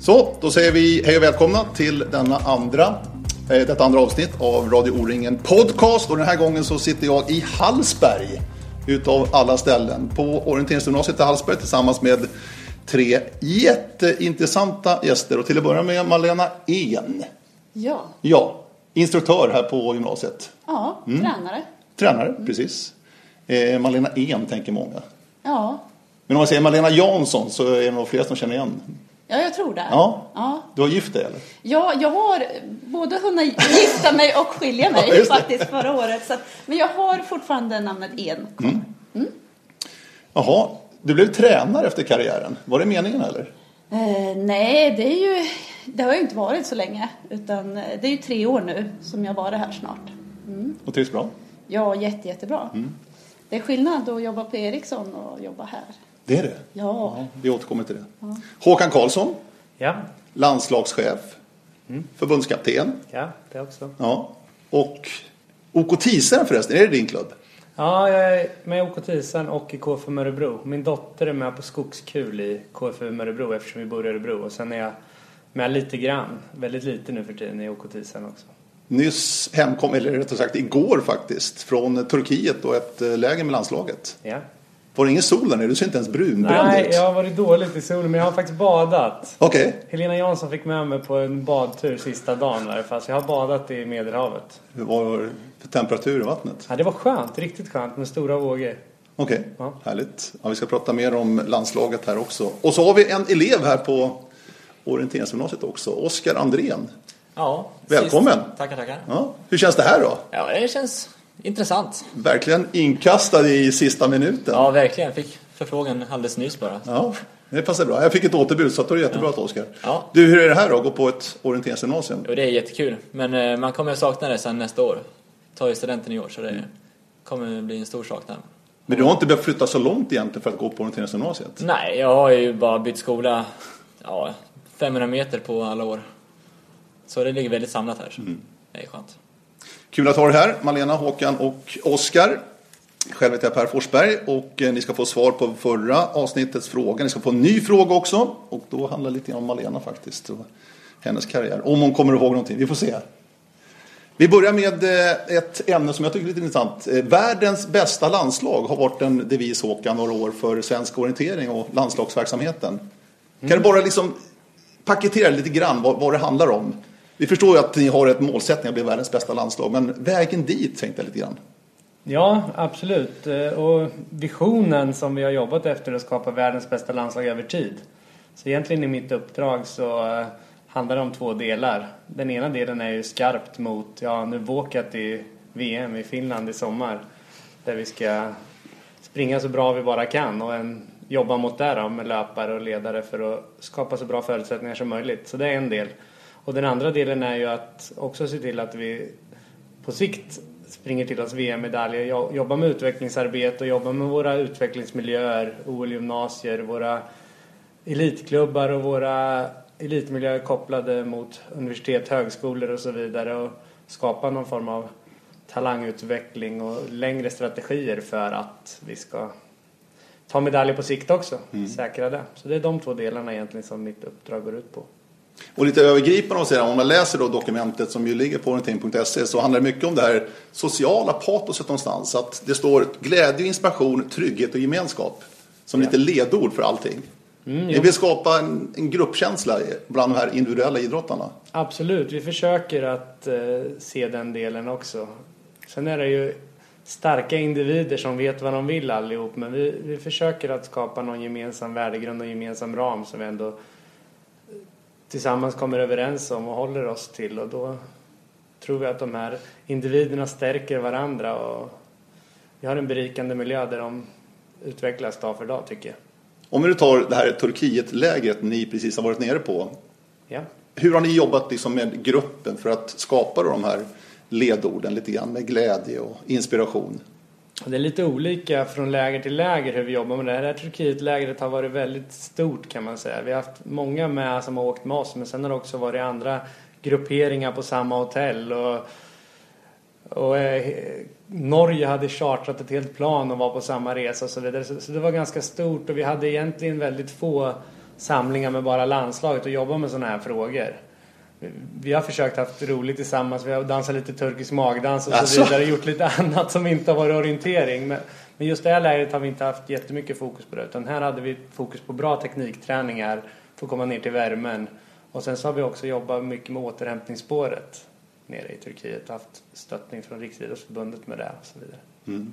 Så, då säger vi hej och välkomna till denna andra, eh, detta andra avsnitt av Radio O-ringen Podcast. Och den här gången så sitter jag i Hallsberg, utav alla ställen, på orienteringsgymnasiet i Hallsberg tillsammans med tre jätteintressanta gäster. Och till att börja med Malena En. Ja, Ja, instruktör här på gymnasiet. ja Mm. tränare. Tränare, precis. Eh, Malena En tänker många. Ja. Men om man säger Malena Jansson så är det nog fler som känner igen. Ja, jag tror det. Ja. Ja. Du har gift dig eller? Ja, jag har både hunnit gifta mig och skilja Ja, mig det. faktiskt förra året. Så, att- men jag har fortfarande namnet En. Mm. Jaha, du blev tränare efter karriären. Var det meningen eller? Eh, nej, det är ju... Det har ju inte varit så länge. Utan eh, det är ju tre år nu som jag varit här snart. Och trivs bra? Ja, jätte, jättebra. Mm. Det är skillnad att jobba på Ericsson och jobba här. Det är det? Ja. Ja, vi återkommer till det. Håkan Karlsson, Ja, landslagschef, förbundskapten. ja, det också. Ja. Och OK Tisen förresten, är det din klubb? Ja, jag är med i OK Tisen och i KFUM Örebro. Min dotter är med på skogskul i KFUM Örebro eftersom vi bor i Örebro. Och sen är jag med lite grann, väldigt lite nu för tiden i OK Tisen också. Nyss hemkom, eller rättare sagt igår faktiskt, från Turkiet och ett eh, läger med landslaget. Ja. Var det ingen sol där nere? Du ser inte ens brunbränd Nej, ut. jag har varit dåligt i solen men jag har faktiskt badat. Okej, Helena Jansson fick med mig på en badtur sista dagen fall. Så jag har badat i Medelhavet. hur var det för temperatur i vattnet? Ja, det var skönt, riktigt skönt med stora vågor. Okej, Ja. härligt. Ja, vi ska prata mer om landslaget här också. Och så har vi en elev här på orienteringsgymnasiet också, Oskar Andrén. Ja, Välkommen. Sist. Tackar, tackar. Ja, hur känns det här då? Ja, det känns intressant. Verkligen inkastad i sista minuten. Ja, verkligen. Fick förfrågan alldeles nyss bara. Ja, det passar bra. Jag fick ett återbud så det är jättebra ja. Oskar. Ja. Du, hur är det här då, att gå på ett orienteringsgymnasium? Jo, det är jättekul. Men eh, man kommer att sakna det sen nästa år. Tar ju studenten i år, så det kommer bli en stor sak där. Men du har inte behövt flytta så långt egentligen för att gå på orienteringsgymnasiet? Nej, jag har ju bara bytt skola ja, 500 meter på alla år. Så det ligger väldigt samlat här. Så Det är skönt. Kul att ha er här, Malena, Håkan och Oskar. Själv heter jag Per Forsberg och eh, ni ska få svar på förra avsnittets fråga. Ni ska få en ny fråga också och då handlar det lite grann om Malena faktiskt och hennes karriär. Om hon kommer ihåg någonting, vi får se. Vi börjar med eh, ett ämne som jag tycker är lite intressant. Eh, världens bästa landslag har varit en devis, Håkan, några år för svensk orientering och landslagsverksamheten. Kan du bara liksom paketera lite grann vad, vad det handlar om? Vi förstår ju att ni har ett målsättning att bli världens bästa landslag, men vägen dit tänkte jag lite grann. Ja, absolut. Eh, och visionen som vi har jobbat efter är att skapa världens bästa landslag över tid. Så egentligen i mitt uppdrag så eh, handlar det om två delar. Den ena delen är ju skarpt mot, ja nu våkat i VM i Finland i sommar. Där vi ska springa så bra vi bara kan och en, jobba mot det då, med löpare och ledare för att skapa så bra förutsättningar som möjligt. Så det är en del. Och den andra delen är ju att också se till att vi på sikt springer till oss VM-medaljer, jo- jobbar med utvecklingsarbete och jobbar med våra utvecklingsmiljöer, OL-gymnasier, våra elitklubbar och våra elitmiljöer kopplade mot universitet, högskolor och så vidare och skapa någon form av talangutveckling och längre strategier för att vi ska ta medaljer på sikt också, säkra det. Så det är de två delarna egentligen som mitt uppdrag går ut på. Och lite övergripande säga, om man läser då dokumentet som ju ligger på orientering.se så handlar det mycket om det här sociala patoset någonstans. Att det står glädje, inspiration, trygghet och gemenskap som lite ledord för allting. Ni vill skapa en, en gruppkänsla bland de här individuella idrottarna. Absolut, vi försöker att eh, se den delen också. Sen är det ju starka individer som vet vad de vill allihop men vi, vi försöker att skapa någon gemensam värdegrund och gemensam ram som vi ändå tillsammans kommer överens om och håller oss till och då tror vi att de här individerna stärker varandra och vi har en berikande miljö där de utvecklas dag för dag tycker jag. Om nu tar det här Turkiet-lägret ni precis har varit nere på. Ja. Hur har ni jobbat liksom med gruppen för att skapa de här ledorden lite grann med glädje och inspiration? Det är lite olika från läger till läger hur vi jobbar med det. Det här Turkietlägret har varit väldigt stort kan man säga. Vi har haft många med som har åkt med oss men sen har det också varit andra grupperingar på samma hotell. Och, och eh, Norge hade chartrat ett helt plan och var på samma resa och så vidare. Så, så det var ganska stort och vi hade egentligen väldigt få samlingar med bara landslaget och jobba med sådana här frågor. Vi har försökt haft roligt tillsammans. Vi har dansat lite turkisk magdans och så Alltså. vidare. Gjort lite annat som inte har varit orientering. Men, men just det här läget har vi inte haft jättemycket fokus på det. Utan här hade vi fokus på bra teknikträningar. För att komma ner till värmen. Och sen så har vi också jobbat mycket med återhämtningsspåret nere i Turkiet. Haft stöttning från Riksidrottsförbundet med det och så vidare.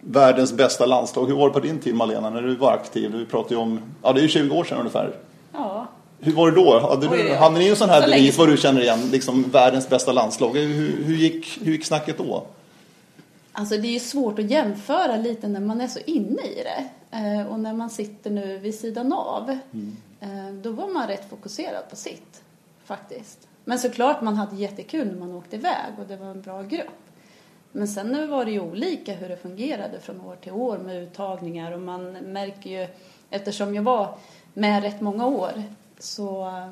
Världens bästa landslag. Hur var det på din tid Malena när du var aktiv? Du pratade ju om, ja det är ju 20 år sedan ungefär. Ja, Hur var det då? Hade, Oj, du, ja. hade ni en sån här Så devis vad du känner igen? Liksom världens bästa landslag. Hur, hur, gick, hur gick snacket då? Alltså det är ju svårt att jämföra lite när man är så inne i det. Eh, och när man sitter nu vid sidan av. Eh, då var man rätt fokuserad på sitt, faktiskt. Men såklart man hade jättekul när man åkte iväg och det var en bra grupp. Men sen nu var det ju olika hur det fungerade från år till år med uttagningar och man märker ju, eftersom jag var med rätt många år, så, eh,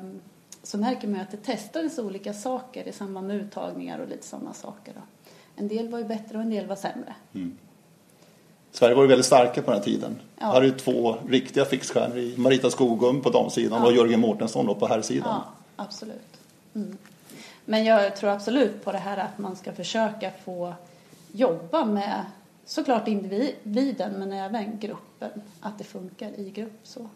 så märker man ju att det testades olika saker i samband med uttagningar och lite sådana saker. Då. En del var ju bättre och en del var sämre. Sverige var ju väldigt starka på den här tiden. Ja. Här är ju två riktiga fixstjärnor i Marita Skogum på damsidan Ja. och Jörgen Mårtensson på herrsidan. Ja, absolut. Mm. Men jag tror absolut på det här att man ska försöka få jobba med såklart individen men även gruppen. Att det funkar i grupp så.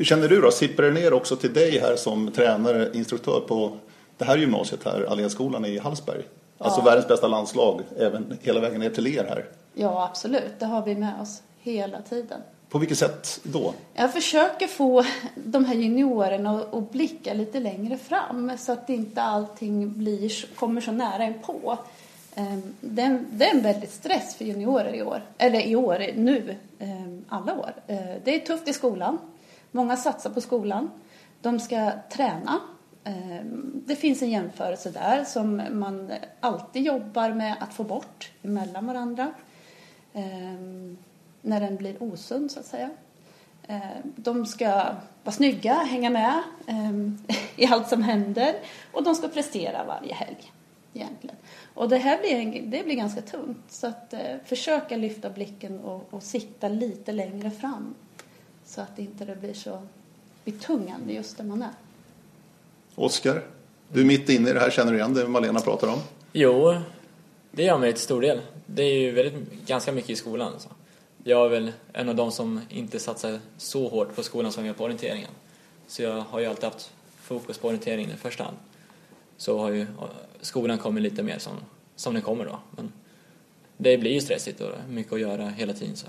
Hur känner du då? Sipprar det ner också till dig här som tränare, instruktör på det här gymnasiet här, Allénskolan i Hallsberg? Alltså Ja. världens bästa landslag, även hela vägen ner till er här. Ja, absolut. Det har vi med oss hela tiden. På vilket sätt då? Jag försöker få de här juniorerna att- blicka lite längre fram så att inte allting blir, kommer så nära en på. Ehm, Det är, en, väldigt stress för juniorer i år, eller i år, nu, ehm, alla år. Eh, Det är tufft i skolan. Många satsar på skolan. De ska träna. Eh, det finns en jämförelse där som man alltid jobbar med att få bort emellan varandra. Eh, när den blir osund så att säga. Eh, de ska vara snygga, hänga med i allt som händer och de ska prestera varje helg egentligen. Och det här blir, det blir ganska tungt så att försöka lyfta blicken och, och sikta lite längre fram så att inte det blir så betungande just där man är. Oskar, du är mitt inne i det här, känner du igen det Malena pratar om? Jo, det gör mig till stor del. Det är ju väldigt, ganska mycket i skolan. Så. Jag är väl en av de som inte satsar så hårt på skolan som jag gör på orienteringen. Så jag har ju alltid haft fokus på orienteringen i första hand. Så har ju skolan kommit lite mer som, som den kommer då. Men det blir ju stressigt och mycket att göra hela tiden så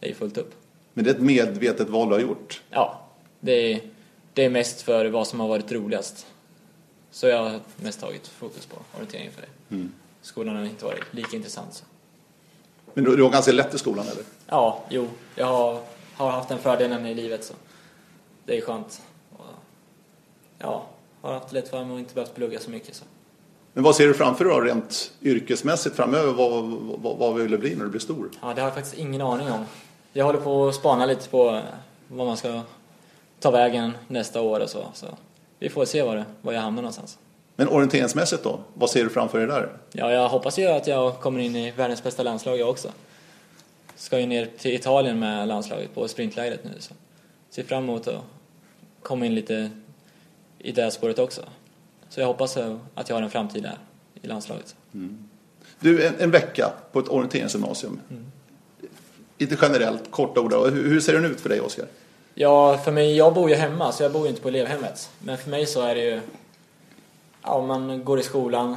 det är ju fullt upp. Men det är ett medvetet val du har gjort. Ja, det är, det är mest för vad som har varit roligast. Så jag har mest tagit fokus på orienteringen för det. Skolan har inte varit lika intressant. Så. Men du, du har ganska lätt i skolan eller? Ja, jo, jag har, har haft den fördelen i livet så det är skönt. Ja, har haft lätt för mig och inte behövt plugga så mycket. Så. Men vad ser du framför dig då rent yrkesmässigt framöver? Vad, vad, vad vill du bli när du blir stor? Ja, det har jag faktiskt ingen aning om. Jag håller på att spana lite på vad man ska ta vägen nästa år och så. så vi får se var, det, var jag hamnar någonstans. Men orienteringsmässigt då? Vad ser du framför dig där? Ja, jag hoppas ju att jag kommer in i världens bästa landslag jag också. Ska ju ner till Italien med landslaget på sprintlägret nu så ser fram emot att komma in lite i det spåret också. Så jag hoppas att jag har en framtid där i landslaget. Du, en, en vecka på ett orienteringsgymnasium. Lite generellt, korta ord. Hur, hur ser den ut för dig Oskar? Ja, för mig, jag bor ju hemma så jag bor ju inte på elevhemmet. Men för mig så är det ju, ja man går i skolan,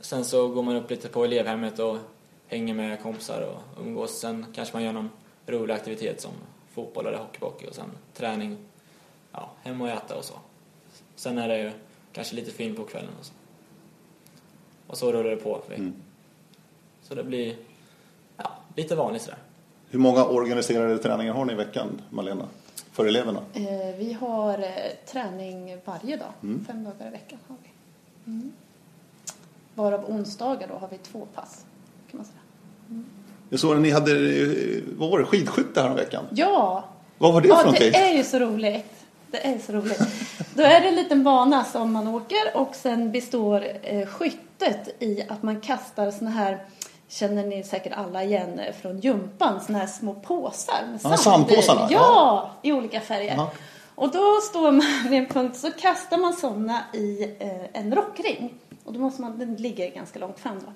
sen så går man upp lite på elevhemmet och hänger med kompisar och umgås. Sen kanske man gör någon rolig aktivitet som fotboll eller hockeybockey och sen träning, ja, hem och äta och så. Sen är det ju kanske lite film på kvällen och så. Och så rullar det på. Mig. Så det blir, ja, lite vanligt sådär. Hur många organiserade träningar har ni i veckan, Malena? För eleverna? Eh, Vi har eh, träning varje dag, fem dagar i veckan har vi. Mm. Varav onsdagar då har vi två pass kan man säga. Jag såg att ni hade, eh, vad var det, skidskytte här veckan. Ja, Vad var det ja för någonting? det är ju så roligt. Det är så roligt. Då är det en liten bana som man åker och sen består eh, skyttet i att man kastar såna här Känner ni säkert alla igen från gympan, såna här små påsar med Ja, sand i. sandpåsarna, Ja, i olika färger. Ja. Och då står man vid en punkt så kastar man sådana i eh, en rockring. Och då måste man, den ligger ganska långt fram då.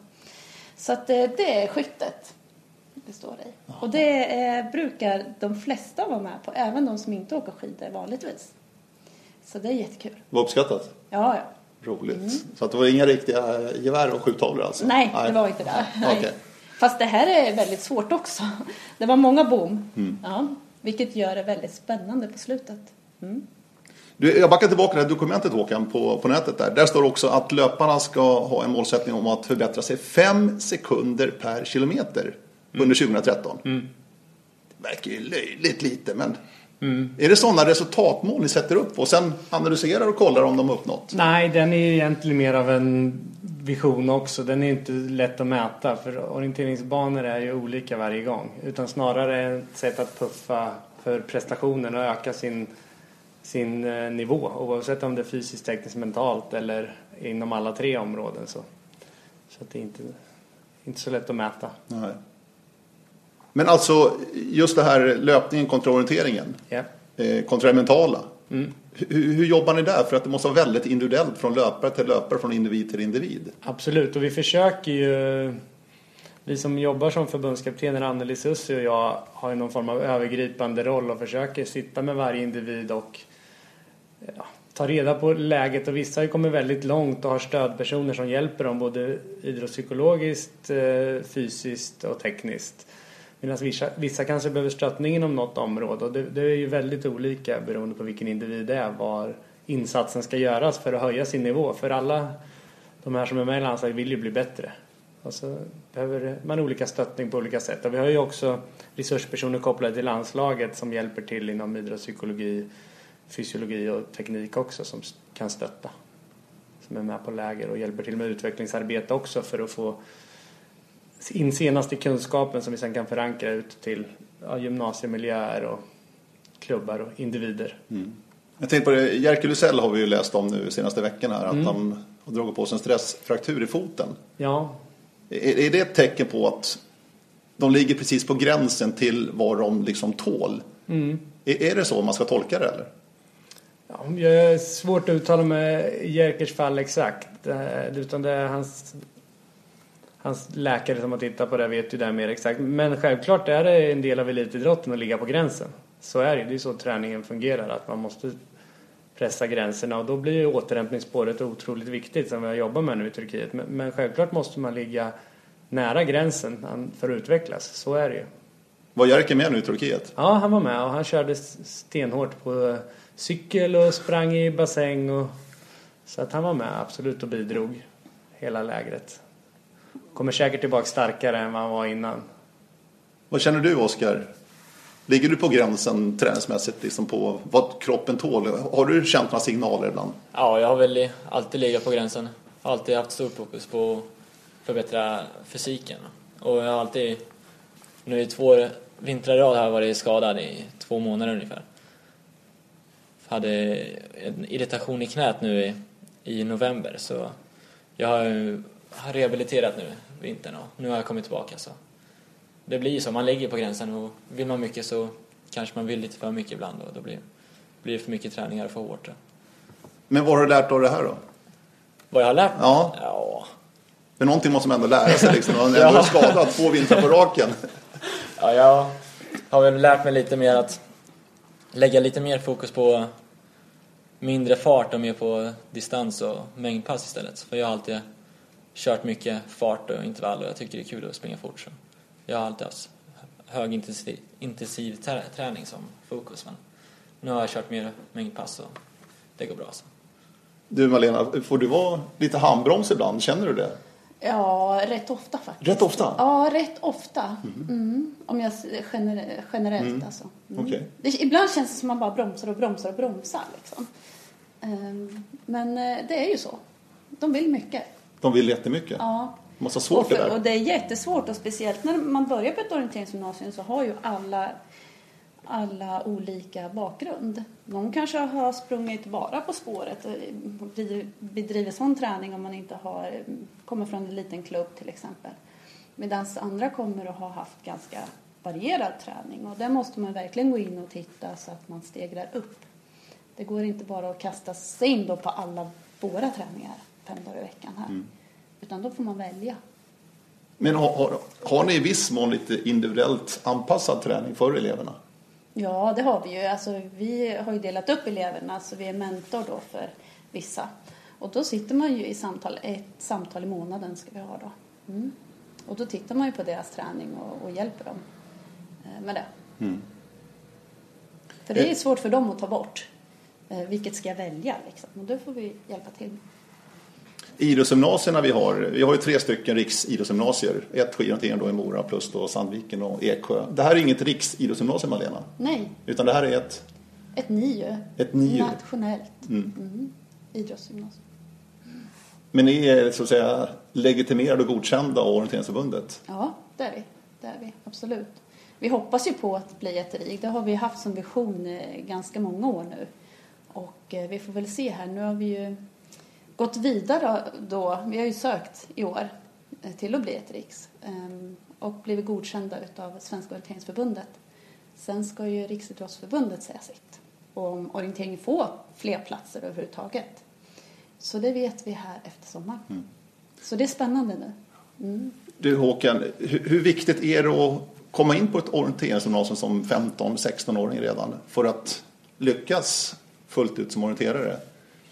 Så att eh, det är skyttet det står i. Och det eh, brukar de flesta vara med på, även de som inte åker skidor vanligtvis. Så det är jättekul. Var uppskattat? Ja, ja. Roligt. Så att det var inga riktiga gevär och skjuttavlor alltså? Nej, det var inte det. Nej. Okej. Fast det här är väldigt svårt också. Det var många bom. Mm. Ja, vilket gör det väldigt spännande på slutet. Mm. Du, jag backar tillbaka till det här dokumentet Håkan på, på nätet där. Där står också att löparna ska ha en målsättning om att förbättra sig fem sekunder per kilometer under 2013. Det verkar ju löjligt lite men är det sådana resultatmål ni sätter upp och sen analyserar och kollar om de har uppnått? Nej, den är egentligen mer av en vision också. Den är inte lätt att mäta för orienteringsbanor är ju olika varje gång. Utan snarare ett sätt att puffa för prestationen och öka sin, sin eh, nivå. Oavsett om det är fysiskt, tekniskt, mentalt eller inom alla tre områden. Så, så det är inte, inte så lätt att mäta. Nej. Men alltså just det här löpningen kontra orienteringen. Eh, kontra det mentala. Mm. Hur, hur jobbar ni där? För att det måste vara väldigt individuellt från löpare till löpare, från individ till individ. Absolut, och vi försöker ju... Vi som jobbar som förbundskaptener, Anneli Sussi och jag, har ju någon form av övergripande roll och försöker sitta med varje individ och ja, ta reda på läget. Och vissa har ju kommit väldigt långt och har stödpersoner som hjälper dem både idrottspsykologiskt, eh, fysiskt och tekniskt. Medan vissa, vissa kanske behöver stöttning inom något område och det, det är ju väldigt olika beroende på vilken individ det är var insatsen ska göras för att höja sin nivå. För alla de här som är med i landslaget vill ju bli bättre. Och så behöver man olika stöttning på olika sätt. Och vi har ju också resurspersoner kopplade till landslaget som hjälper till inom idrottspsykologi, fysiologi och teknik också som kan stötta. Som är med på läger och hjälper till med utvecklingsarbete också för att få in senaste kunskapen som vi sen kan förankra ut till ja, gymnasiemiljöer och klubbar och individer. Jag tänkte på det, Jerker Lusell har vi ju läst om nu senaste veckan här. Att han har dragit på sig en stressfraktur i foten. Ja, Är, är det ett tecken på att de ligger precis på gränsen till vad de liksom tål? Är, är det så man ska tolka det eller? Ja, jag är svårt att uttala mig i Jerkers fall exakt. eh, Utan det är hans, hans läkare som har tittat på det vet ju det mer exakt. Men självklart är det en del av elitidrotten att ligga på gränsen. Så är det Det är så träningen fungerar. Att man måste pressa gränserna och då blir ju återhämtningsspåret otroligt viktigt som vi har jobbat med nu i Turkiet. Men, men självklart måste man ligga nära gränsen för att utvecklas. Så är det ju. Var Jerker med nu i Turkiet? Ja, han var med och han körde stenhårt på cykel och sprang i bassäng och så att han var med absolut och bidrog hela lägret. Kommer säkert tillbaka starkare än vad han var innan. Vad känner du Oskar? Ligger du på gränsen träningsmässigt liksom på vad kroppen tål? Har du känt några signaler ibland? Ja, jag har väl alltid legat på gränsen. Har alltid haft stor fokus på att förbättra fysiken. Och jag har alltid, nu i två vintrar i rad har jag varit skadad i två månader ungefär. Hade en irritation i knät nu i, i november så jag har, har rehabiliterat nu vintern och nu har jag kommit tillbaka så. Det blir ju så, man ligger på gränsen och vill man mycket så kanske man vill lite för mycket ibland och då blir, blir det för mycket träningar och för hårt. Då. Men vad har du lärt av det här då? Vad jag har lärt mig? Ja. Ja, För någonting måste man ändå lära sig liksom. Man ändå är skadad två vintrar på raken. ja, jag har väl lärt mig lite mer att lägga lite mer fokus på mindre fart och mer på distans och mängdpass istället. För jag har alltid kört mycket fart och intervall och jag tycker det är kul att springa fort. Så jag har alltid haft hög intensiv, intensiv trä- träning som fokus. Men nu har jag kört mer mängdpass och det går bra. Så. Du Malena, får du vara lite handbroms ibland? Känner du det? Ja, rätt ofta faktiskt. Rätt ofta? Ja, rätt ofta. Mm. Om jag gener- generellt alltså. Mm. Okej. Det, ibland känns det som man bara bromsar och bromsar och bromsar. Liksom. Ehm, Men eh, det är ju så. De vill mycket. De vill jättemycket. Ja. Måste ha svårt och, det för, där. och det är jättesvårt och speciellt när man börjar på ett orienteringsgymnasium så har ju alla, alla olika bakgrund. Någon kanske har sprungit bara på spåret och bedriver- sån träning om man inte har, kommer från en liten klubb till exempel. Medan andra kommer att ha haft ganska varierad träning och där måste man verkligen gå in och titta så att man stegrar upp. Det går inte bara att kasta sig in på alla våra träningar fem dagar i veckan här. Utan då får man välja. Men har, har, har ni i viss mån lite individuellt anpassad träning för eleverna? Ja, det har vi ju. Alltså, vi har ju delat upp eleverna så vi är mentor då för vissa. Och då sitter man ju i samtal, ett samtal i månaden ska vi ha då. Mm. Och då tittar man ju på deras träning och, och hjälper dem eh, med det. För det är svårt för dem att ta bort. Eh, vilket ska jag välja liksom? Och då får vi hjälpa till. Idrottsgymnasierna vi har, vi har ju tre stycken riksidrottsgymnasier. Ett skidorientering då i Mora plus då Sandviken och Eksjö. Det här är inget riksidrottsgymnasium Malena, Nej, utan det här är ett, ett NIU. ett NIU. Nationellt mm. idrottsgymnasium. Men ni är så att säga legitimerade och godkända av Orienteringsförbundet. Ja, det är vi. Det är vi, absolut. Vi hoppas ju på att bli ett RIG. Det har vi haft som vision eh, ganska många år nu. Och eh, vi får väl se här. Nu har vi ju gått vidare då. Vi har ju sökt i år eh, till att bli ett RIX ehm, och blivit godkända utav Svenska orienteringsförbundet. Sen ska ju Riksidrottsförbundet säga sitt. Om orienteringen får fler platser överhuvudtaget. Så det vet vi här efter sommaren. Så det är spännande nu. Mm. Du Håkan, hur, hur viktigt är det att komma in på ett orienteringsgymnasium som 15-16-åring redan för att lyckas fullt ut som orienterare?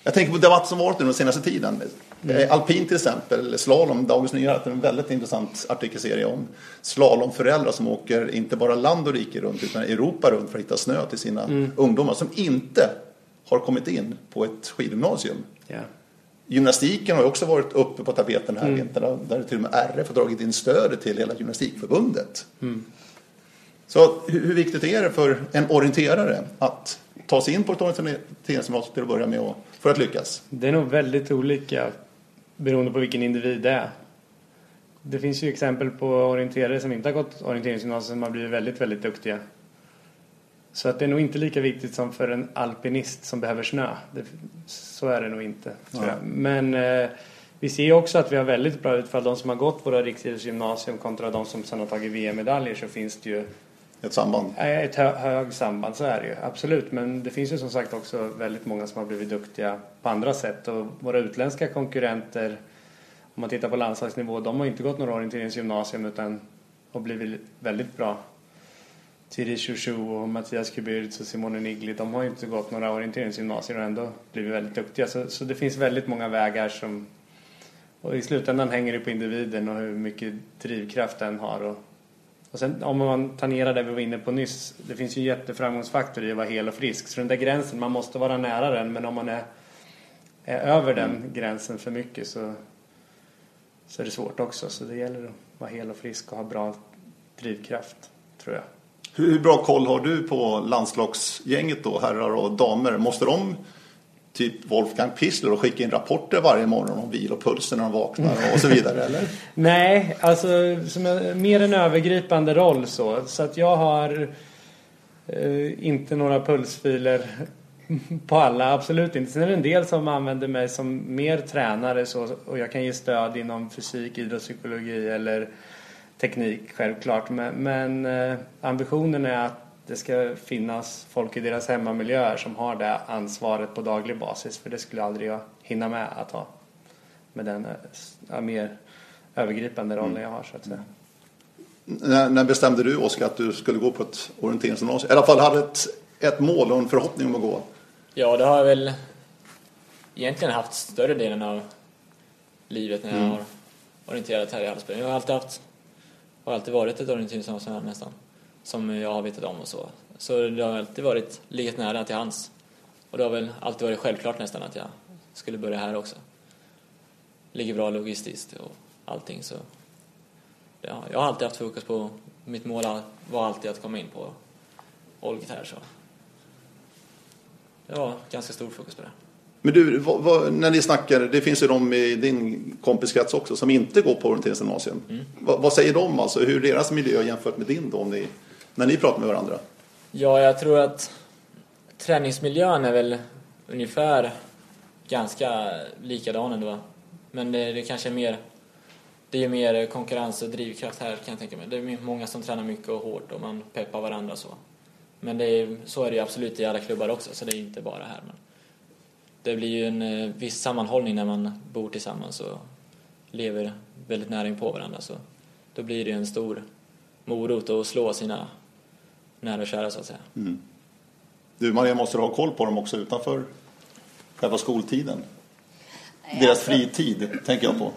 Jag tänker på debatt som varit nu den senaste tiden. Eh, Alpin till exempel, slalom. Dagens Nyheter en väldigt intressant artikelserie om slalomföräldrar som åker inte bara land och rike runt utan Europa runt för att hitta snö till sina ungdomar som inte har kommit in på ett skidgymnasium. Ja. Gymnastiken har ju också varit uppe på tapeten här vintern. Där till och med RF har dragit in stödet till hela gymnastikförbundet. Så hur, hur viktigt är det för en orienterare att ta sig in på ett orienteringsgymnasium till att börja med och, för att lyckas? Det är nog väldigt olika beroende på vilken individ det är. Det finns ju exempel på orienterare som inte har gått orienteringsgymnasium som har blivit väldigt, väldigt duktiga. Så att det är nog inte lika viktigt som för en alpinist som behöver snö. Det, så är det nog inte. Jag. Men eh, vi ser ju också att vi har väldigt bra utfall. De som har gått våra riksidrottsgymnasium kontra de som sedan har tagit VM-medaljer så finns det ju ett samband? ett hög samband. Så är det ju absolut. Men det finns ju som sagt också väldigt många som har blivit duktiga på andra sätt. Och våra utländska konkurrenter om man tittar på landslagsnivå, de har inte gått några orienteringsgymnasium utan har blivit väldigt bra. Thierry Chouchou och Mattias Kubirtz och Simone Nigli, de har ju inte gått några orienteringsgymnasier och ändå blivit väldigt duktiga. Så, så det finns väldigt många vägar som... Och i slutändan hänger det på individen och hur mycket drivkraft den har. Och, och sen om man tangerar det vi var inne på nyss, det finns ju en jätteframgångsfaktor i att vara hel och frisk. Så den där gränsen, man måste vara nära den, men om man är, är över den gränsen för mycket så, så är det svårt också. Så det gäller att vara hel och frisk och ha bra drivkraft, tror jag. Hur, hur bra koll har du på landslagsgänget då, herrar och damer? Måste de, typ Wolfgang Pissler och skicka in rapporter varje morgon om vilopulsen när de vaknar och så vidare, eller? Nej, alltså som en, mer en övergripande roll så. Så att jag har eh, inte några pulsfiler på alla, absolut inte. Sen är det en del som använder mig som mer tränare så, och jag kan ge stöd inom fysik, idrottspsykologi eller teknik självklart. Men, men eh, ambitionen är att det ska finnas folk i deras hemmamiljöer som har det ansvaret på daglig basis. För det skulle aldrig jag hinna med att ha. Med den eh, ja, mer övergripande rollen jag har så att säga. När, när bestämde du, Oskar, att du skulle gå på ett orienteringsgymnasium? I alla fall hade ett, ett mål och en förhoppning om att gå. Ja, det har jag väl egentligen haft större delen av livet när jag har orienterat här i Hallsberg. Jag har alltid haft, har alltid varit ett orienteringsgymnasium här nästan, som jag har vetat om och så. Så det har alltid varit, legat nära till hands. Och det har väl alltid varit självklart nästan att jag skulle börja här också. Ligger bra logistiskt och allting så. Ja, jag har alltid haft fokus på, mitt mål var alltid att komma in på här så. Var ganska stor fokus på det. Men du, vad, vad, när ni snackar, det finns ju de i din kompiskrets också som inte går på orienteringsgymnasium. Vad, vad säger de alltså? Hur är deras miljö jämfört med din då, om ni, när ni pratar med varandra? Ja, jag tror att träningsmiljön är väl ungefär ganska likadan ändå. Men det, det kanske är mer, det är mer konkurrens och drivkraft här kan jag tänka mig. Det är många som tränar mycket och hårt och man peppar varandra så. Men det är, så är det ju absolut i alla klubbar också, så det är inte bara här. Men det blir ju en eh, viss sammanhållning när man bor tillsammans och lever väldigt nära in på varandra. Så då blir det ju en stor morot att slå sina nära och kära så att säga. Du Maria måste ha koll på dem också utanför själva skoltiden. Deras fritid tänker jag på.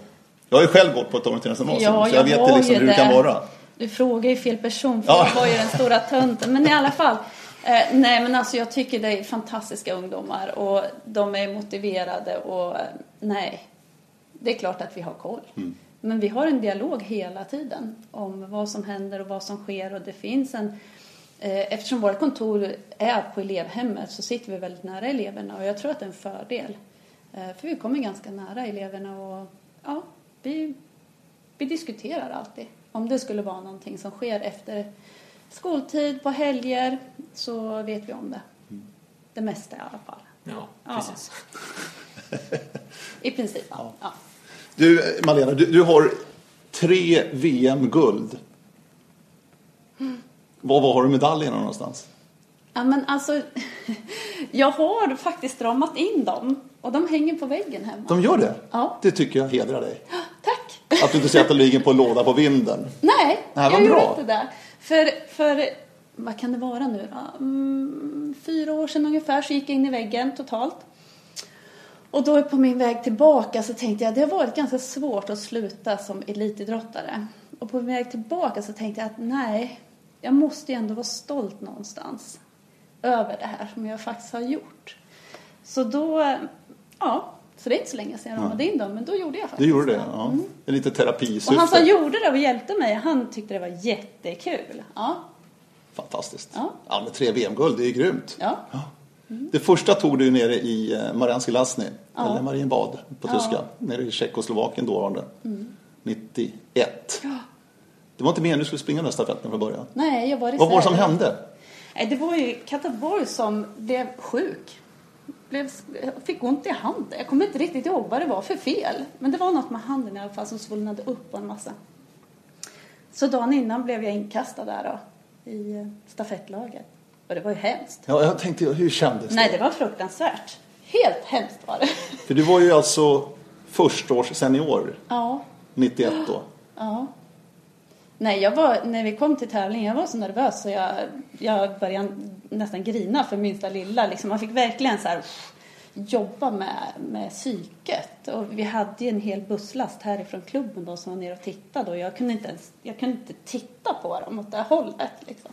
Jag har ju själv gått på ett orienteringsgymnasium Ja, så jag jag vet liksom hur det kan vara. Du frågar ju fel person för Ja. jag var ju den stora tönten. Men i alla fall. Eh, nej men alltså jag tycker det är fantastiska ungdomar och de är motiverade och eh, nej. Det är klart att vi har koll. Mm. Men vi har en dialog hela tiden om vad som händer och vad som sker och det finns en Eftersom vårt kontor är på elevhemmet så sitter vi väldigt nära eleverna och jag tror att det är en fördel. Eh, För vi kommer ganska nära eleverna och ja, vi vi diskuterar alltid. Om det skulle vara någonting som sker efter skoltid, på helger, så vet vi om det. Det mesta i alla fall. Ja, Ja. precis. I princip, ja. ja. Du eh, Malena, du, du har tre VM-guld. Var, var har du medaljerna någonstans? Ja, men alltså, jag har faktiskt ramat in dem och de hänger på väggen hemma. De gör det? Ja. Det tycker jag hedrar dig. Tack! Att du inte säger att de ligger på en låda på vinden. Nej, vad jag gjorde bra. inte det. För, för, vad kan det vara nu då? Mm, fyra år sedan ungefär så gick jag in i väggen totalt. Och då på min väg tillbaka så tänkte jag det har varit ganska svårt att sluta som elitidrottare. Och på min väg tillbaka så tänkte jag att nej, jag måste ju ändå vara stolt någonstans över det här som jag faktiskt har gjort. Så då, ja, så det är inte så länge sedan jag ramade in dem, men då gjorde jag Du faktiskt gjorde det? Ja. Det är lite terapisyfte. och han som gjorde det och hjälpte mig, han tyckte det var jättekul. Ja, Fantastiskt. Ja. Ja, men tre VM-guld, det är grymt. ja. Det första tog du nere i eh, Marianski Lasny, Ja. eller Marienbad på Ja. Mm. tyska, nere i Tjeckoslovakien dåvarande. 91. Det var inte meningen att du skulle springa den här stafetten från början. Nej, jag var Vad var det som reserv. hände? Nej, det var ju Kataborg som blev sjuk. Blev, fick ont i handen. Jag kommer inte riktigt ihåg vad det var för fel. Men det var något med handen i alla fall som svullnade upp en massa. Så dagen innan blev jag inkastad där då, i stafettlaget. Och det var ju hemskt. Ja, jag tänkte, hur kändes Nej, det? det var fruktansvärt. Helt hemskt var det. För du var ju alltså förstaårs senior Ja, 91 då. ja. Nej, jag var, när vi kom till tävlingen, jag var så nervös så jag, jag började nästan grina för minsta lilla. Liksom. Man fick verkligen så här, jobba med, med psyket. Och vi hade ju en hel busslast härifrån klubben då som var nere och tittade och jag kunde inte, ens, jag kunde inte titta på dem åt det hållet. Liksom.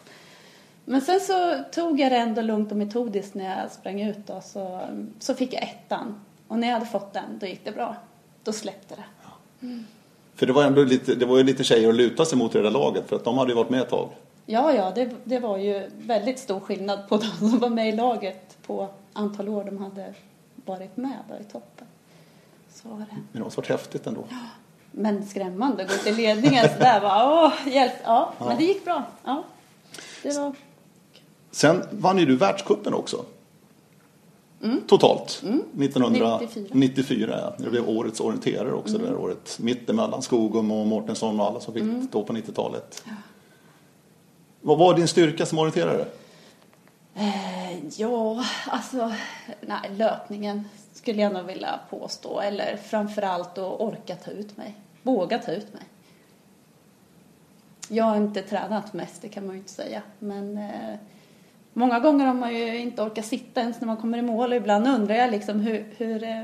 Men sen så tog jag det ändå lugnt och metodiskt när jag sprang ut då, så, så fick jag ettan. Och när jag hade fått den, då gick det bra. Då släppte det. För det var, ändå lite, det var ju lite tjejer att luta sig mot i det där laget för att de hade ju varit med ett tag. Ja, ja, det, det var ju väldigt stor skillnad på de som var med i laget på antal år de hade varit med där i toppen. Så var det. Men det måste varit häftigt ändå. Men skrämmande att gå till ledningen sådär bara, åh, hjälp. Ja, men det gick bra. Ja, det var, Sen vann ju du världscupen också. Totalt. 1994. Ja. Det blev årets orienterare också det där året. Mittemellan Skogum och Mårtensson och alla som fick stå på 90-talet. Vad var din styrka som orienterare? eh, ja, alltså, nej, löpningen skulle jag nog vilja påstå. Eller framförallt att orka ta ut mig. Våga ta ut mig. Jag har inte tränat mest, det kan man ju inte säga. Men eh, många gånger har man ju inte orkat sitta ens när man kommer i mål. Och ibland undrar jag liksom hur, hur eh,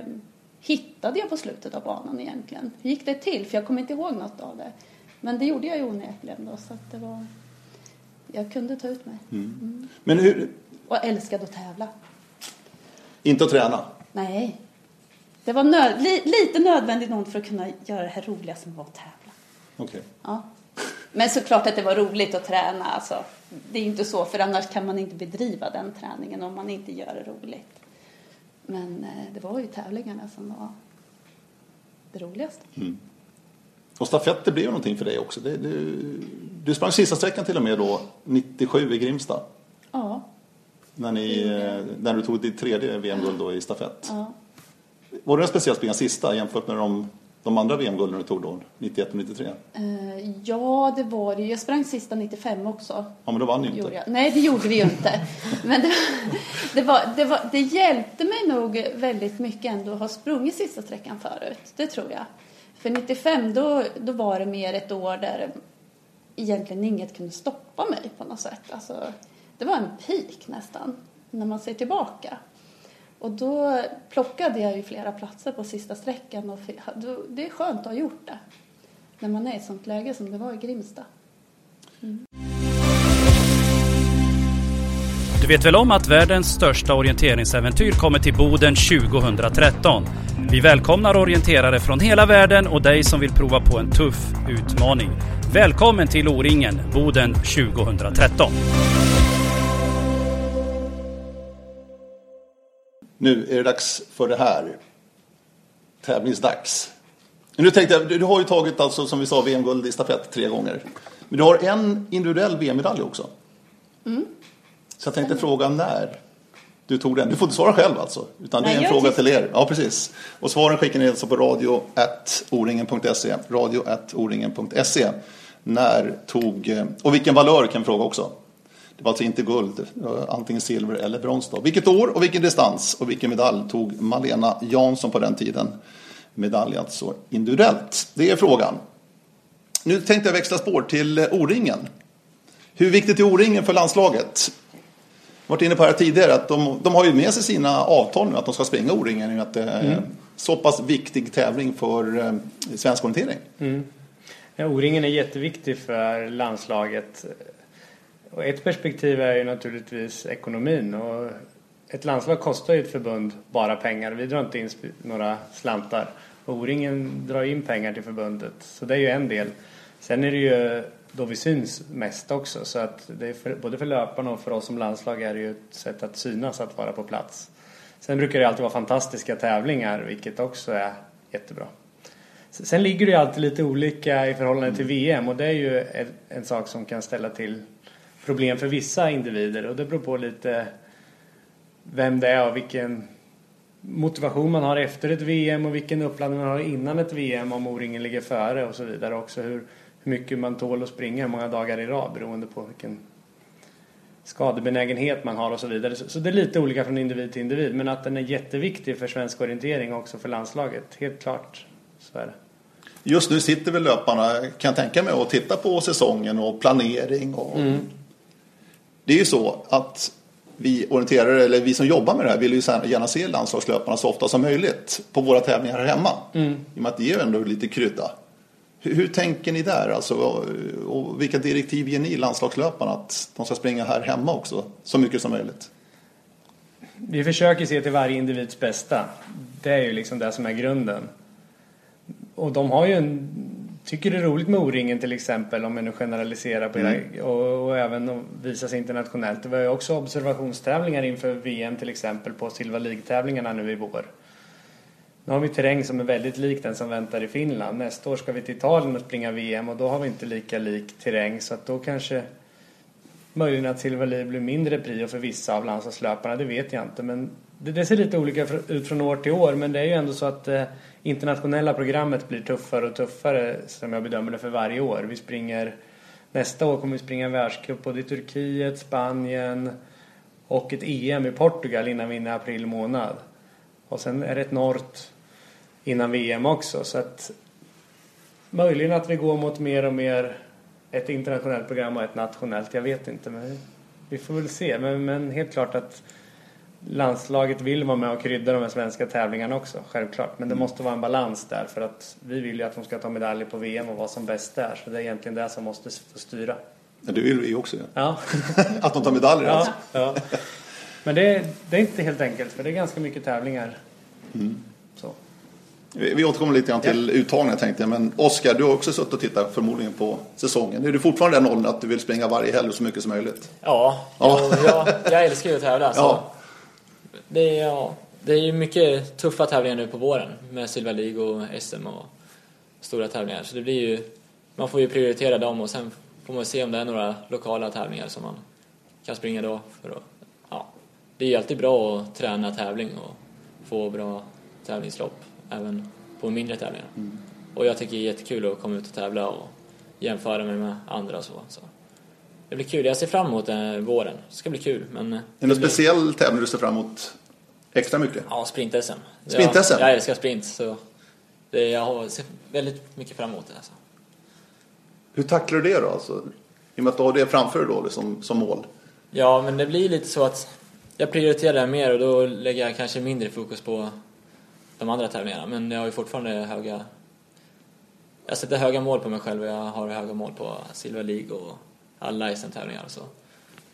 hittade jag på slutet av banan egentligen? Hur gick det till? För jag kommer inte ihåg något av det. Men det gjorde jag ju onekligen då, så att det var... Jag kunde ta ut mig. Men hur, Och älskade att tävla. inte att träna. Nej. Det var nöd, li, lite nödvändigt nog för att kunna göra det här roliga som var att tävla. Okej. Ja. Men såklart att det var roligt att träna. Alltså. Det är inte så, för annars kan man inte bedriva den träningen om man inte gör det roligt. Men eh, det var ju tävlingarna som var det roligaste. Och stafetter blev ju någonting för dig också. Det, du, du sprang sista sträckan till och med då 97 i Grimsta. Ja. När, ni, eh, när du tog ditt tredje VM-guld då i stafett. ja. Var det en speciell springa sista jämfört med de de andra VM-gulden du tog då, 91 och 93? Eh, ja, det var det. Jag sprang sista 95 också. Ja, men då vann ni inte. jag. Nej, det gjorde vi ju inte. Men det, det, var, det, var, det hjälpte mig nog väldigt mycket ändå att ha sprungit sista sträckan förut. Det tror jag. För 95 då, då var det mer ett år där egentligen inget kunde stoppa mig på något sätt. Alltså, det var en peak nästan när man ser tillbaka. Och då plockade jag ju flera platser på sista sträckan och det är skönt att ha gjort det. När man är i ett sånt läge som det var i Grimsta. Mm. Du vet väl om att världens största orienteringsäventyr kommer till Boden 2013? Vi välkomnar orienterare från hela världen och dig som vill prova på en tuff utmaning. Välkommen till O-ringen, Boden 2013. Nu är det dags för det här. Tävlingsdags. Nu tänkte jag, du har ju tagit alltså som vi sa VM-guld i stafett tre gånger. Men du har en individuell VM-medalj också. Så jag tänkte fråga när du tog den. Du får inte svara själv alltså. Utan det är en fråga till er. Ja, precis. Och svaren skickar ni alltså på radio.oringen.se. Radio.oringen.se. När tog, och vilken valör kan jag fråga också. Det var alltså inte guld, var antingen silver eller brons då. Vilket år och vilken distans och vilken medalj tog Malena Jansson på den tiden? Medalj alltså individuellt. Det är frågan. Nu tänkte jag växla spår till eh, O-ringen. Hur viktigt är O-ringen för landslaget? Jag varit inne på det här tidigare att de, de har ju med sig sina avtal nu att de ska springa O-ringen att det är en så pass viktig tävling för eh, svensk orientering. Ja, O-ringen är jätteviktig för landslaget. Och ett perspektiv är ju naturligtvis ekonomin. Och ett landslag kostar ju ett förbund bara pengar. Vi drar inte in några slantar. O-ringen drar in pengar till förbundet. Så det är ju en del. Sen är det ju då vi syns mest också. Så att det är för, både för löparna och för oss som landslag är det ju ett sätt att synas att vara på plats. Sen brukar det alltid vara fantastiska tävlingar, vilket också är jättebra. Sen ligger det ju alltid lite olika i förhållande till VM och det är ju en, en sak som kan ställa till problem för vissa individer och det beror på lite vem det är och vilken motivation man har efter ett VM och vilken uppladdning man har innan ett VM om O-ringen ligger före och så vidare också hur, hur mycket man tål att springa hur många dagar i rad beroende på vilken skadebenägenhet man har och så vidare. Så, så det är lite olika från individ till individ men att den är jätteviktig för svensk orientering och också för landslaget, helt klart. Så är det. Just nu sitter väl löparna, kan jag tänka mig, och tittar på säsongen och planering. Och... Det är ju så att vi orienterare, eller vi som jobbar med det här, vill ju gärna se landslagslöparna så ofta som möjligt på våra tävlingar här hemma. I och med att det ger ändå lite krydda. Hur, hur tänker ni där? Alltså, och vilka direktiv ger ni landslagslöparna att de ska springa här hemma också så mycket som möjligt? Vi försöker se till varje individs bästa. Det är ju liksom det som är grunden. Och de har ju en, tycker det är roligt med O-ringen till exempel om man nu generaliserar på hela, och, och även att visa sig internationellt. Det var ju också observationstävlingar inför VM till exempel på Silva League-tävlingarna nu i vår. Nu har vi terräng som är väldigt lik den som väntar i Finland. Nästa år ska vi till Italien och springa VM och då har vi inte lika lik terräng så att då kanske möjligen att Silva League blir mindre prio för vissa av landslagslöparna, det vet jag inte. Men det, det ser lite olika ut från år till år men det är ju ändå så att eh, internationella programmet blir tuffare och tuffare som jag bedömer det för varje år. Vi springer Nästa år kommer vi springa en världscup både i Turkiet, Spanien och ett EM i Portugal innan vi är inne i april månad. Och sen är det ett Nort innan VM också så att möjligen att vi går mot mer och mer ett internationellt program och ett nationellt. Jag vet inte men vi får väl se. Men, men helt klart att landslaget vill vara med och krydda de här svenska tävlingarna också, självklart. Men det måste vara en balans där för att vi vill ju att de ska ta medaljer på VM och vara som bäst där. Så det är egentligen det som måste få styra. Ja, det vill vi också. Ja. Ja, Att de tar medaljer ja, alltså. ja. Men det, är- det är inte helt enkelt för det är ganska mycket tävlingar. Så. Vi vi återkommer lite grann till uttagningen tänkte jag. Men Oskar, du har också suttit och tittat förmodligen på säsongen. Är du fortfarande den åldern att du vill springa varje helg så mycket som möjligt? Ja, Ja. Jag, jag, jag älskar ju att tävla. Så Ja. Det, är, ja, det är ju mycket tuffa tävlingar nu på våren med Silver League och SM och stora tävlingar. Så det blir ju, man får ju prioritera dem och sen får man se om det är några lokala tävlingar som man kan springa då. För att, ja, det är ju alltid bra att träna tävling och få bra tävlingslopp även på mindre tävlingar. Och jag tycker det är jättekul att komma ut och tävla och jämföra mig med andra och så. så. Det blir kul. Jag ser fram emot eh, våren. Det ska bli kul. Men, eh, Är det någon speciell tävling du ser fram emot extra mycket? Ja, sprint-SM. Sprint-SM? Jag, jag älskar sprint så det, jag ser väldigt mycket fram emot det. Alltså. Hur tacklar du det då? Alltså, I och med att du har det framför dig då, liksom, som mål. Ja, men det blir lite så att jag prioriterar det mer och då lägger jag kanske mindre fokus på de andra tävlingarna. Men jag har ju fortfarande höga... Jag sätter höga mål på mig själv och jag har höga mål på Silver League och alla SM-tävlingar. Så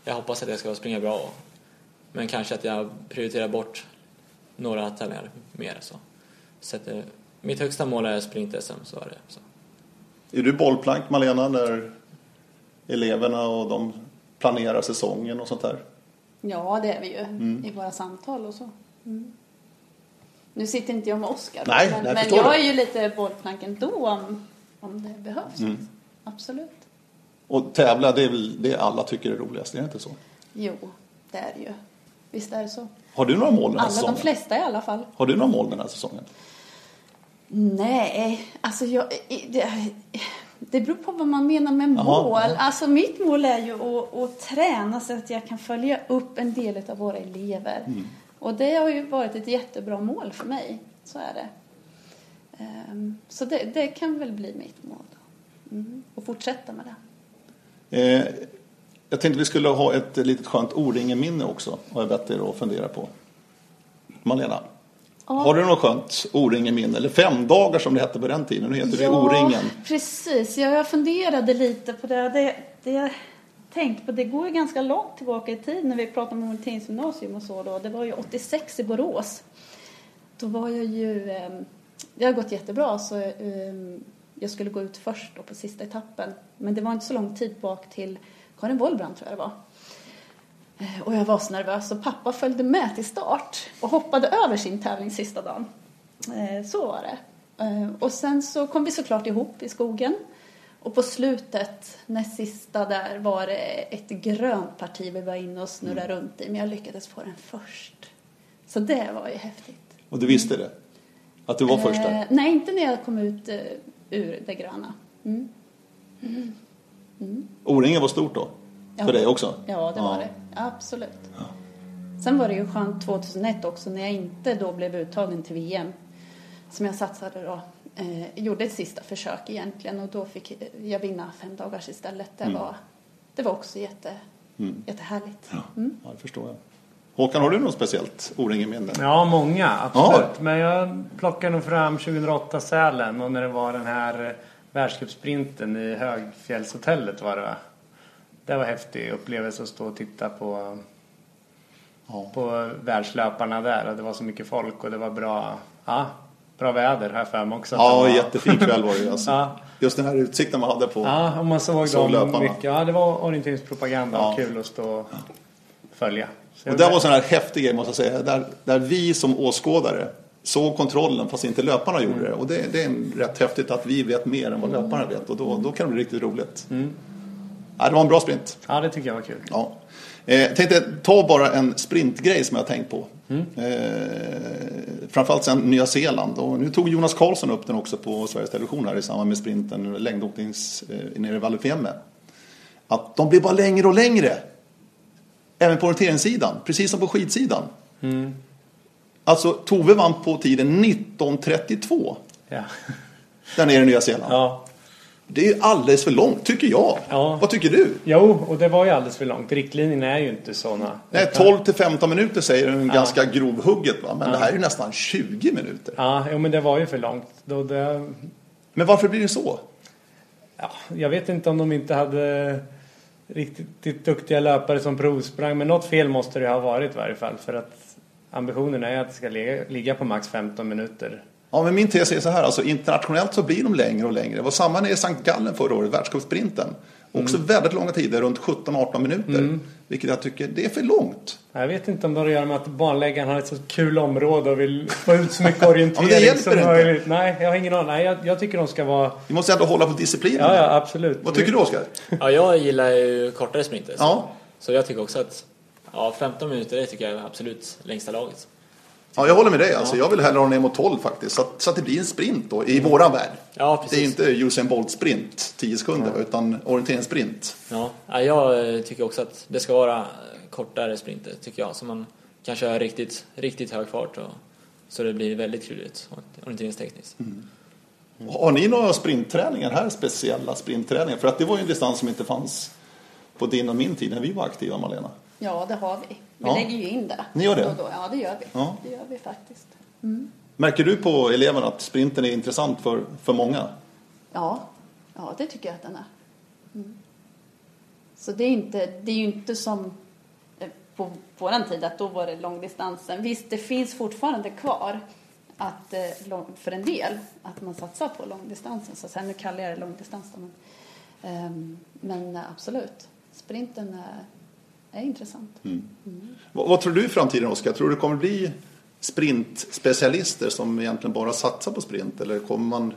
jag hoppas att jag ska springa bra. Men kanske att jag prioriterar bort några tävlingar mer. Så. Sätter, mitt högsta mål är sprint-SM, så är det. Så. Är du bollplank Malena när eleverna och de planerar säsongen och sånt där? Ja, det är vi ju i våra samtal och så. Mm. Nu sitter inte jag med Oskar, Nej, men, nej, men jag det. är ju lite bollplank ändå om, om det behövs. Mm. Absolut. Och tävla, det är väl det alla tycker är roligast, är det inte så? Jo, det är det ju. Visst är det så. Har du några mål den här Alla, de säsongen? flesta i alla fall. Har du några mål den här säsongen? Nej, alltså jag, det, det beror på vad man menar med mål. jaha. Alltså mitt mål är ju att, att träna så att jag kan följa upp en del av våra elever. Mm. Och det har ju varit ett jättebra mål för mig. Så är det. Ehm, Så det, det kan väl bli mitt mål. då. Mm. Och fortsätta med det. Eh, jag tänkte vi skulle ha ett litet skönt O-ringen-minne också, har jag bett er att fundera på. Malena, har du något skönt O-ringen-minne? Eller fem dagar som det hette på den tiden, nu heter det O-ringen. precis. Ja, jag funderade lite på det. Det, det jag tänkte på, det går ju ganska långt tillbaka i tiden när vi pratade om orienteringsgymnasium och så då. Det var ju 86 i Borås. Då var jag ju, eh, det har gått jättebra så eh, jag skulle gå ut först då på sista etappen. Men det var inte så lång tid bak till Karin Wollbrand tror jag det var. Eh, Och jag var så nervös så pappa följde med till start och hoppade över sin tävling sista dagen. Eh, Så var det. Eh, Och sen så kom vi såklart ihop i skogen. Och på slutet, näst sista där, var det ett grönt parti vi var inne och snurrade runt i. Men jag lyckades få den först. Så det var ju häftigt. Och du visste det? Att du var först där? Eh, nej, inte när jag kom ut ur det gröna. Mm. O-ringen var stort då? För Ja. dig också? Ja, det var det. Absolut. Sen var det ju skönt 2001 också när jag inte då blev uttagen till VM. Som jag satsade då. Eh, gjorde ett sista försök egentligen och då fick jag vinna fem dagars istället. Det, var, det var också jätte, jättehärligt. Mm. Ja, det förstår jag. Håkan, har du något speciellt O-ringen-minne? Ja, många. Absolut. Ja. Men jag plockar nog fram 2008 Sälen och när det var den här eh, världscupsprinten i Högfjällshotellet var det va? Det var en häftig upplevelse att stå och titta på, Ja. på världslöparna där och det var så mycket folk och det var bra, ja, bra väder här för mig också. Ja, var. jättefin kväll var det ju alltså. Ja. Just den här utsikten man hade på. Ja, och man såg Såg dem löparna. mycket. Ja, det var orienteringspropaganda Ja. och kul att stå och följa. Och det var en här häftig grej måste jag säga. Där, där vi som åskådare såg kontrollen fast inte löparna gjorde det. Och det, det är rätt häftigt att vi vet mer än vad löparna vet. Och då, då kan det bli riktigt roligt. Ja, det var en bra sprint. Ja, det tycker jag var kul. Ja. Eh, tänkte ta bara en sprintgrej som jag har tänkt på. Eh, framförallt sen Nya Zeeland. Och nu tog Jonas Karlsson upp den också på Sveriges Television här i samband med sprinten längdåknings eh, nere i Val di Fiemme. Att de blir bara längre och längre. Även på orienteringssidan, precis som på skidsidan. Alltså Tove vann på tiden 1932 Ja. där nere i Nya Zeeland. ja. Det är alldeles för långt, tycker jag. Ja. Vad tycker du? Jo, och det var ju alldeles för långt. Riktlinjerna är ju inte sådana. Nej, 12 till 15 minuter säger den ganska grovhugget va? Men det här är ju nästan 20 minuter. Ja, jo, men det var ju för långt. Då det, Men varför blir det så? ja, jag vet inte om de inte hade riktigt duktiga löpare som provsprang. Men något fel måste det ha varit i varje fall. För att ambitionen är att det ska ligga, på max 15 minuter. Ja, men min tes är så här, alltså internationellt så blir de längre och längre. Det var samma nere i Sankt Gallen förra året, världscupsprinten. Också väldigt långa tider, runt 17-18 minuter. Vilket jag tycker, det är för långt. Jag vet inte om det har att göra med att banläggaren har ett så kul område och vill få ut så mycket orientering Ja, men det hjälper som inte. möjligt. Nej, jag har ingen aning. Nej, jag, jag tycker de ska vara... Vi måste ändå hålla på disciplinen. Ja, ja, absolut. Vad tycker du Oskar? Ja, jag gillar ju kortare sprinter. så- Ja. Så jag tycker också att ja, 15 minuter det tycker jag är absolut längsta laget. Ja, jag håller med dig. Alltså, Jag vill hellre ha ner mot 12 faktiskt. Så att, så att det blir en sprint då, i våran värld. Ja, Det är precis. inte Usain Bolt sprint, 10 sekunder, utan orienteringssprint. Ja, ja, jag eh, tycker också att det ska vara kortare sprinter, tycker jag. Så man kan köra riktigt, riktigt hög fart och, så det blir väldigt klurigt orienteringstekniskt. Har ni några sprintträningar här, speciella sprintträningar? För att det var ju en distans som inte fanns på din och min tid när vi var aktiva, Malena. Ja, det har vi. Vi Ja. lägger ju in det. Ni gör det? då och Då. Ja, det gör vi. Ja. Det gör vi faktiskt. Märker du på eleverna att sprinten är intressant för, för många? Ja, ja det tycker jag att den är. Mm. Så det är, inte, det är ju inte som eh, på våran tid att då var det långdistansen. Visst, det finns fortfarande kvar att, eh, för en del att man satsar på långdistansen. Så sen nu kallar jag det långdistans men, ehm, men eh, absolut, sprinten är, är intressant. Vad, vad tror du i framtiden, Oskar? Tror du det kommer bli sprintspecialister som egentligen bara satsar på sprint? Eller kommer man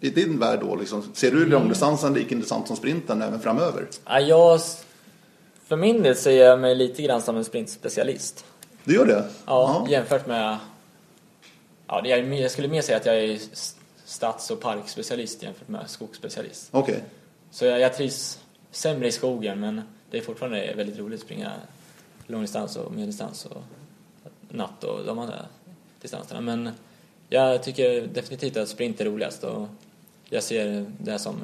i din värld då, liksom, ser du långdistansen lika intressant som sprinten även framöver? Ja, jag, för min del ser jag mig lite grann som en sprintspecialist. Du gör det? Ja, jämfört med... Ja, jag skulle mer säga att jag är stads och parkspecialist jämfört med skogsspecialist. Okej. Så jag, jag trivs sämre i skogen men det är fortfarande väldigt roligt att springa långdistans och medeldistans och natt och de andra distanserna. Men jag tycker definitivt att sprint är roligast och jag ser det som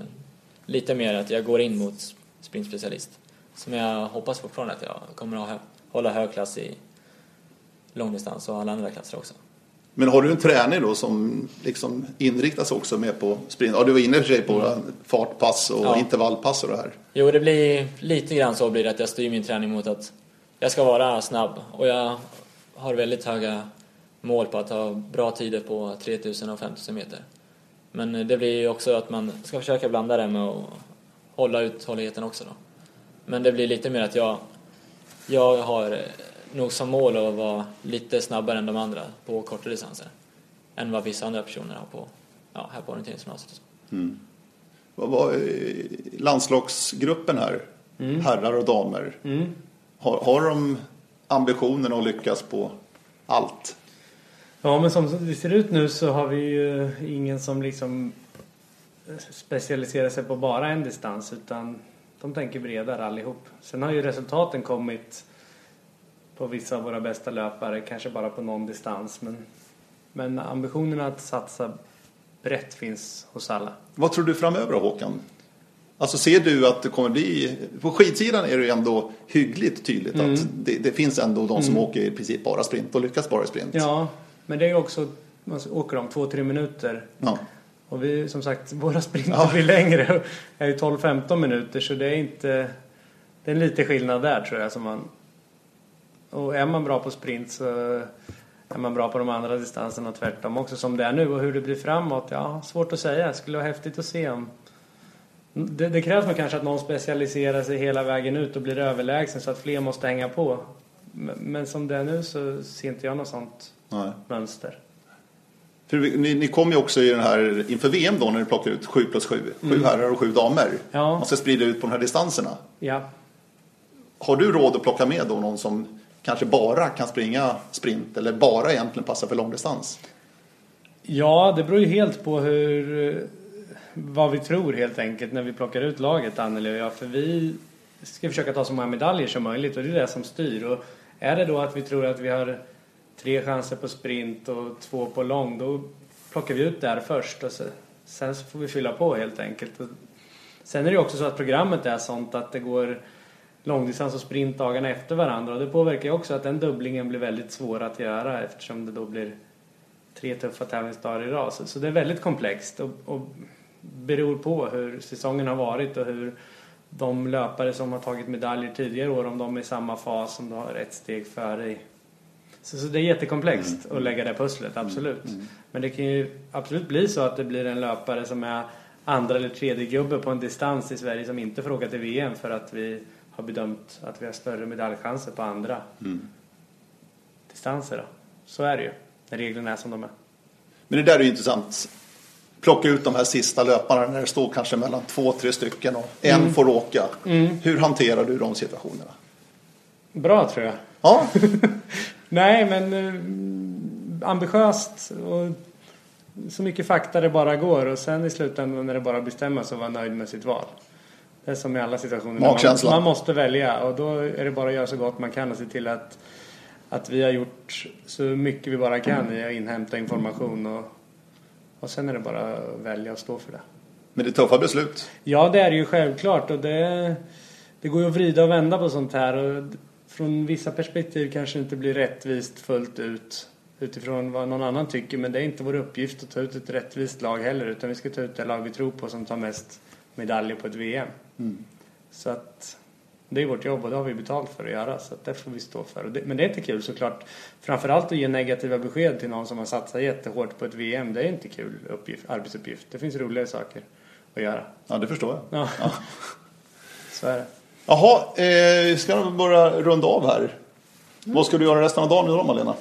lite mer att jag går in mot sprintspecialist. Som jag hoppas fortfarande att jag kommer att hålla hög klass i långdistans och alla andra klasser också. Men har du en träning då som liksom inriktas också mer på sprint? Ja, du var inne för sig på fartpass och Ja. intervallpass och det här. Jo, det blir lite grann så blir det att jag styr min träning mot att jag ska vara snabb och jag har väldigt höga mål på att ha bra tider på 3000 och 5000 meter. Men det blir ju också att man ska försöka blanda det med att hålla uthålligheten också då. Men det blir lite mer att jag, jag har nog som mål att vara lite snabbare än de andra på kortare distanser. Än vad vissa andra personer har på, ja, här på orienteringsgymnasiet så. Vad var eh, landslagsgruppen här, herrar och damer, har, har de ambitionen att lyckas på allt? Ja, men som det ser ut nu så har vi ju ingen som liksom specialiserar sig på bara en distans utan de tänker bredare allihop. Sen har ju resultaten kommit på vissa av våra bästa löpare, kanske bara på någon distans. Men, men ambitionen att satsa brett finns hos alla. Vad tror du framöver Håkan? Alltså ser du att det kommer bli... På skidsidan är det ju ändå hyggligt tydligt Mm. att det, det finns ändå de som åker i princip bara sprint och lyckas bara i sprint. Ja, men det är ju också, man åker om två, tre minuter Ja. Och vi, som sagt, våra sprinter Ja. blir längre. är ju 12-15 minuter så det är inte... Det är en lite skillnad där tror jag. Som man, och är man bra på sprint så är man bra på de andra distanserna och tvärtom också som det är nu. Och hur det blir framåt, ja, svårt att säga. Det skulle vara häftigt att se om... Det, det krävs nog kanske att någon specialiserar sig hela vägen ut och blir överlägsen så att fler måste hänga på. Men, men som det är nu så ser inte jag något sånt Nej. mönster. Vi- ni, ni kom ju också i den här, inför VM då när ni plockade ut 7 plus 7. 7 herrar och 7 damer. Ja. Man ska sprida ut på de här distanserna. Ja, Har du råd att plocka med då någon som kanske bara kan springa sprint eller bara egentligen passar för långdistans? Ja, det beror ju helt på hur, vad vi tror helt enkelt när vi plockar ut laget, Anneli och jag. För vi ska försöka ta så många medaljer som möjligt och det är det som styr. Och är det då att vi tror att vi har tre chanser på sprint och två på lång, då plockar vi ut där först och så, sen så får vi fylla på helt enkelt. Och sen är det ju också så att programmet är sånt att det går långdistans och sprint dagarna efter varandra och det påverkar ju också att den dubblingen blir väldigt svår att göra eftersom det då blir tre tuffa tävlingsdagar i rad. Så, så det är väldigt komplext och, och beror på hur säsongen har varit och hur de löpare som har tagit medaljer tidigare år, om de är i samma fas, om de har ett steg före i. Så, så det är jättekomplext att lägga det pusslet, absolut. Men det kan ju absolut bli så att det blir en löpare som är andra eller tredje gubbe på en distans i Sverige som inte får åka till VM för att vi har bedömt att vi har större medaljchanser på andra distanser. Då. Så är det ju, när reglerna är som de är. Men det där är ju intressant. Plocka ut de här sista löparna när det står kanske mellan två, tre stycken och en får åka. Hur hanterar du de situationerna? Bra tror jag. Ja, Nej, men eh, ambitiöst och så mycket fakta det bara går och sen i slutändan när det bara bestämmer så vara nöjd med sitt val. Det är som i alla situationer. Man, Magkänsla. man måste välja och då är det bara att göra så gott man kan och se till att, att vi har gjort så mycket vi bara kan i att inhämta information och, och sen är det bara att välja och stå för det. Men det är tuffa beslut. Ja, det är det ju självklart och det, det går ju att vrida och vända på sånt här och från vissa perspektiv kanske det inte blir rättvist fullt ut utifrån vad någon annan tycker men det är inte vår uppgift att ta ut ett rättvist lag heller utan vi ska ta ut det lag vi tror på som tar mest medaljer på ett VM. Så att det är vårt jobb och det har vi betalt för att göra så att det får vi stå för. Det, men det är inte kul såklart. Framförallt att ge negativa besked till någon som har satsat jättehårt på ett VM. Det är inte kul uppgift, arbetsuppgift. Det finns roligare saker att göra. Ja, det förstår jag. Ja. Så är det. Jaha, eh, ska vi börja runda av här? Vad ska du göra resten av dagen idag Malena?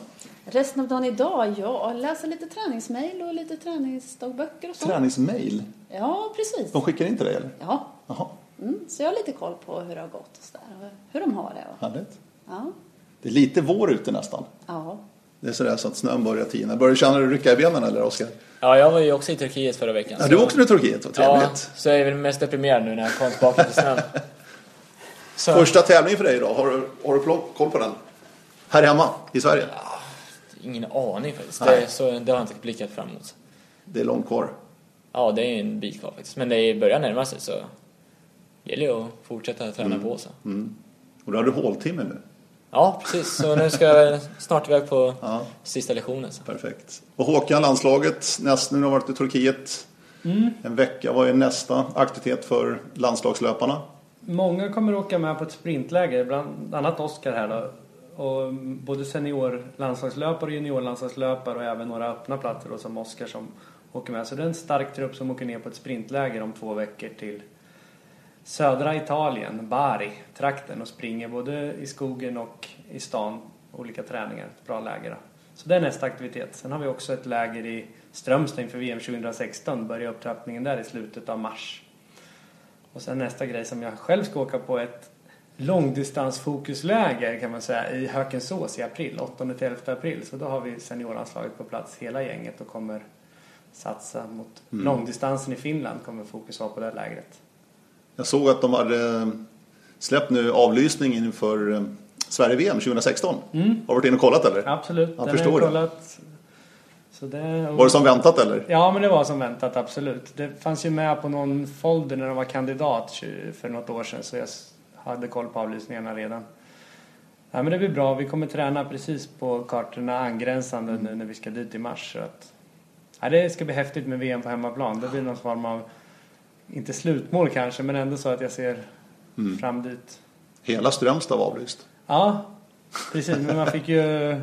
Resten av dagen idag, ja, läsa lite träningsmail och lite träningsdagböcker och så. Träningsmail? Ja, precis. De skickar in till dig eller? Ja, Jaha, mm, så jag har lite koll på hur det har gått och så där, och hur de har det. Och, härligt. ja, Det är lite vår ute nästan. ja. Det är sådär så att snön börjar tina. Börjar du känna dig rycka i benen eller Oskar? Ja, jag var ju också i Turkiet förra veckan. Ja, så- du åkte till Turkiet, vad Ja, trevligt. så jag är väl mest deprimerad nu när jag kom tillbaka till snön. Så, Första tävlingen för dig idag, har du, har du koll på den? Här hemma i Sverige? Ingen aning faktiskt. Det, så, det har jag inte blickat fram emot. Det är långt kvar. Ja, det är en bit kvar faktiskt. Men det börjar närma sig så det gäller ju att fortsätta träna på så. Och då har du håltimme nu. Ja, precis. Så nu ska jag snart iväg på Ja. sista lektionen. Så. Perfekt. Och Håkan, landslaget, näst, nu har du varit i Turkiet en vecka. Vad är nästa aktivitet för landslagslöparna? Många kommer åka med på ett sprintläger, bland annat Oskar här då. Och både seniorlandslagslöpare och juniorlandslagslöpare och även några öppna platser då, som Oskar som åker med. Så det är en stark trupp som åker ner på ett sprintläger om två veckor till södra Italien, Bari, trakten och springer både i skogen och i stan. Olika träningar, ett bra läger. Då. Så det är nästa aktivitet. Sen har vi också ett läger i Strömstad inför VM 2016. Börjar upptrappningen där i slutet av mars. Och sen nästa grej som jag själv ska åka på är ett långdistansfokusläger kan man säga i Hökensås i april, 8-11 april. Så då har vi seniorlandslaget på plats hela gänget och kommer satsa mot långdistansen i Finland kommer fokus vara på det lägret. Jag såg att de hade eh, släppt nu avlysning inför eh, Sverige-VM 2016. Har du varit inne och kollat eller? Absolut, Jag den förstår har jag kollat. Det, Var det som väntat eller? Ja, men det var som väntat, absolut. Det fanns ju med på någon folder när de var kandidat för något år sedan så jag hade koll på avlysningarna redan. Ja, men det blir bra. Vi kommer träna precis på kartorna angränsande nu när vi ska dit i mars. Så att, ja, det ska bli häftigt med VM på hemmaplan. Det blir någon form av, inte slutmål kanske, men ändå så att jag ser fram dit. Hela Strömstad var avlyst. Ja, precis. Men man fick ju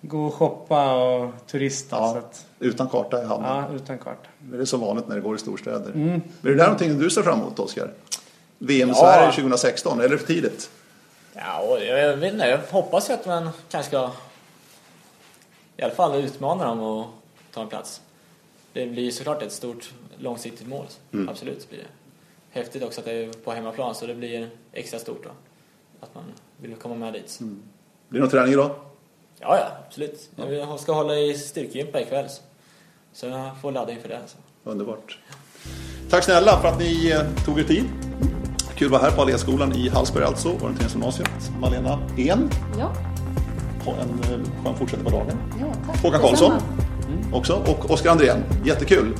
gå och shoppa och turista. Ja. Att, Utan karta i handen. ja, utan karta. Det är så vanligt när det går i storstäder. Mm. Är det där någonting du ser fram emot Oskar? VM i Ja. Sverige 2016, eller för tidigt? Ja, jag, vet inte. Jag hoppas att man kanske ska i alla fall utmana dem och ta en plats. Det blir såklart ett stort långsiktigt mål. Absolut blir det. Häftigt också att det är på hemmaplan så det blir extra stort då. Att man vill komma med dit. Blir det någon träning idag? Ja, ja, absolut. Jag ska hålla i styrkegympa ikväll. Så. så jag får ladda inför det. alltså. Så. Underbart. Tack snälla för att ni eh, tog er tid. Kul att vara här på Alléskolan i Hallsberg alltså, orienteringsgymnasiet. Malena En, Ja, ha en eh, skön fortsättning på dagen. ja tack. Håkan Karlsson Detsamma. också och Oskar Andrén. Jättekul.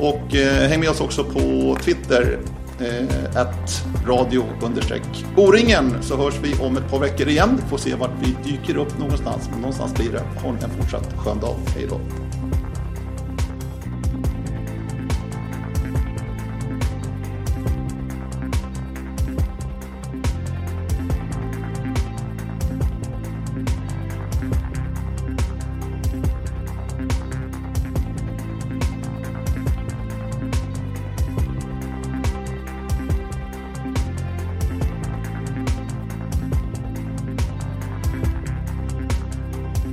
Och eh, häng med oss också på Twitter. Eh, att radio understreck O-ringen så hörs vi om ett par veckor igen. Får se vart vi dyker upp någonstans. Men någonstans blir det. Ha en fortsatt skön dag. Hej då.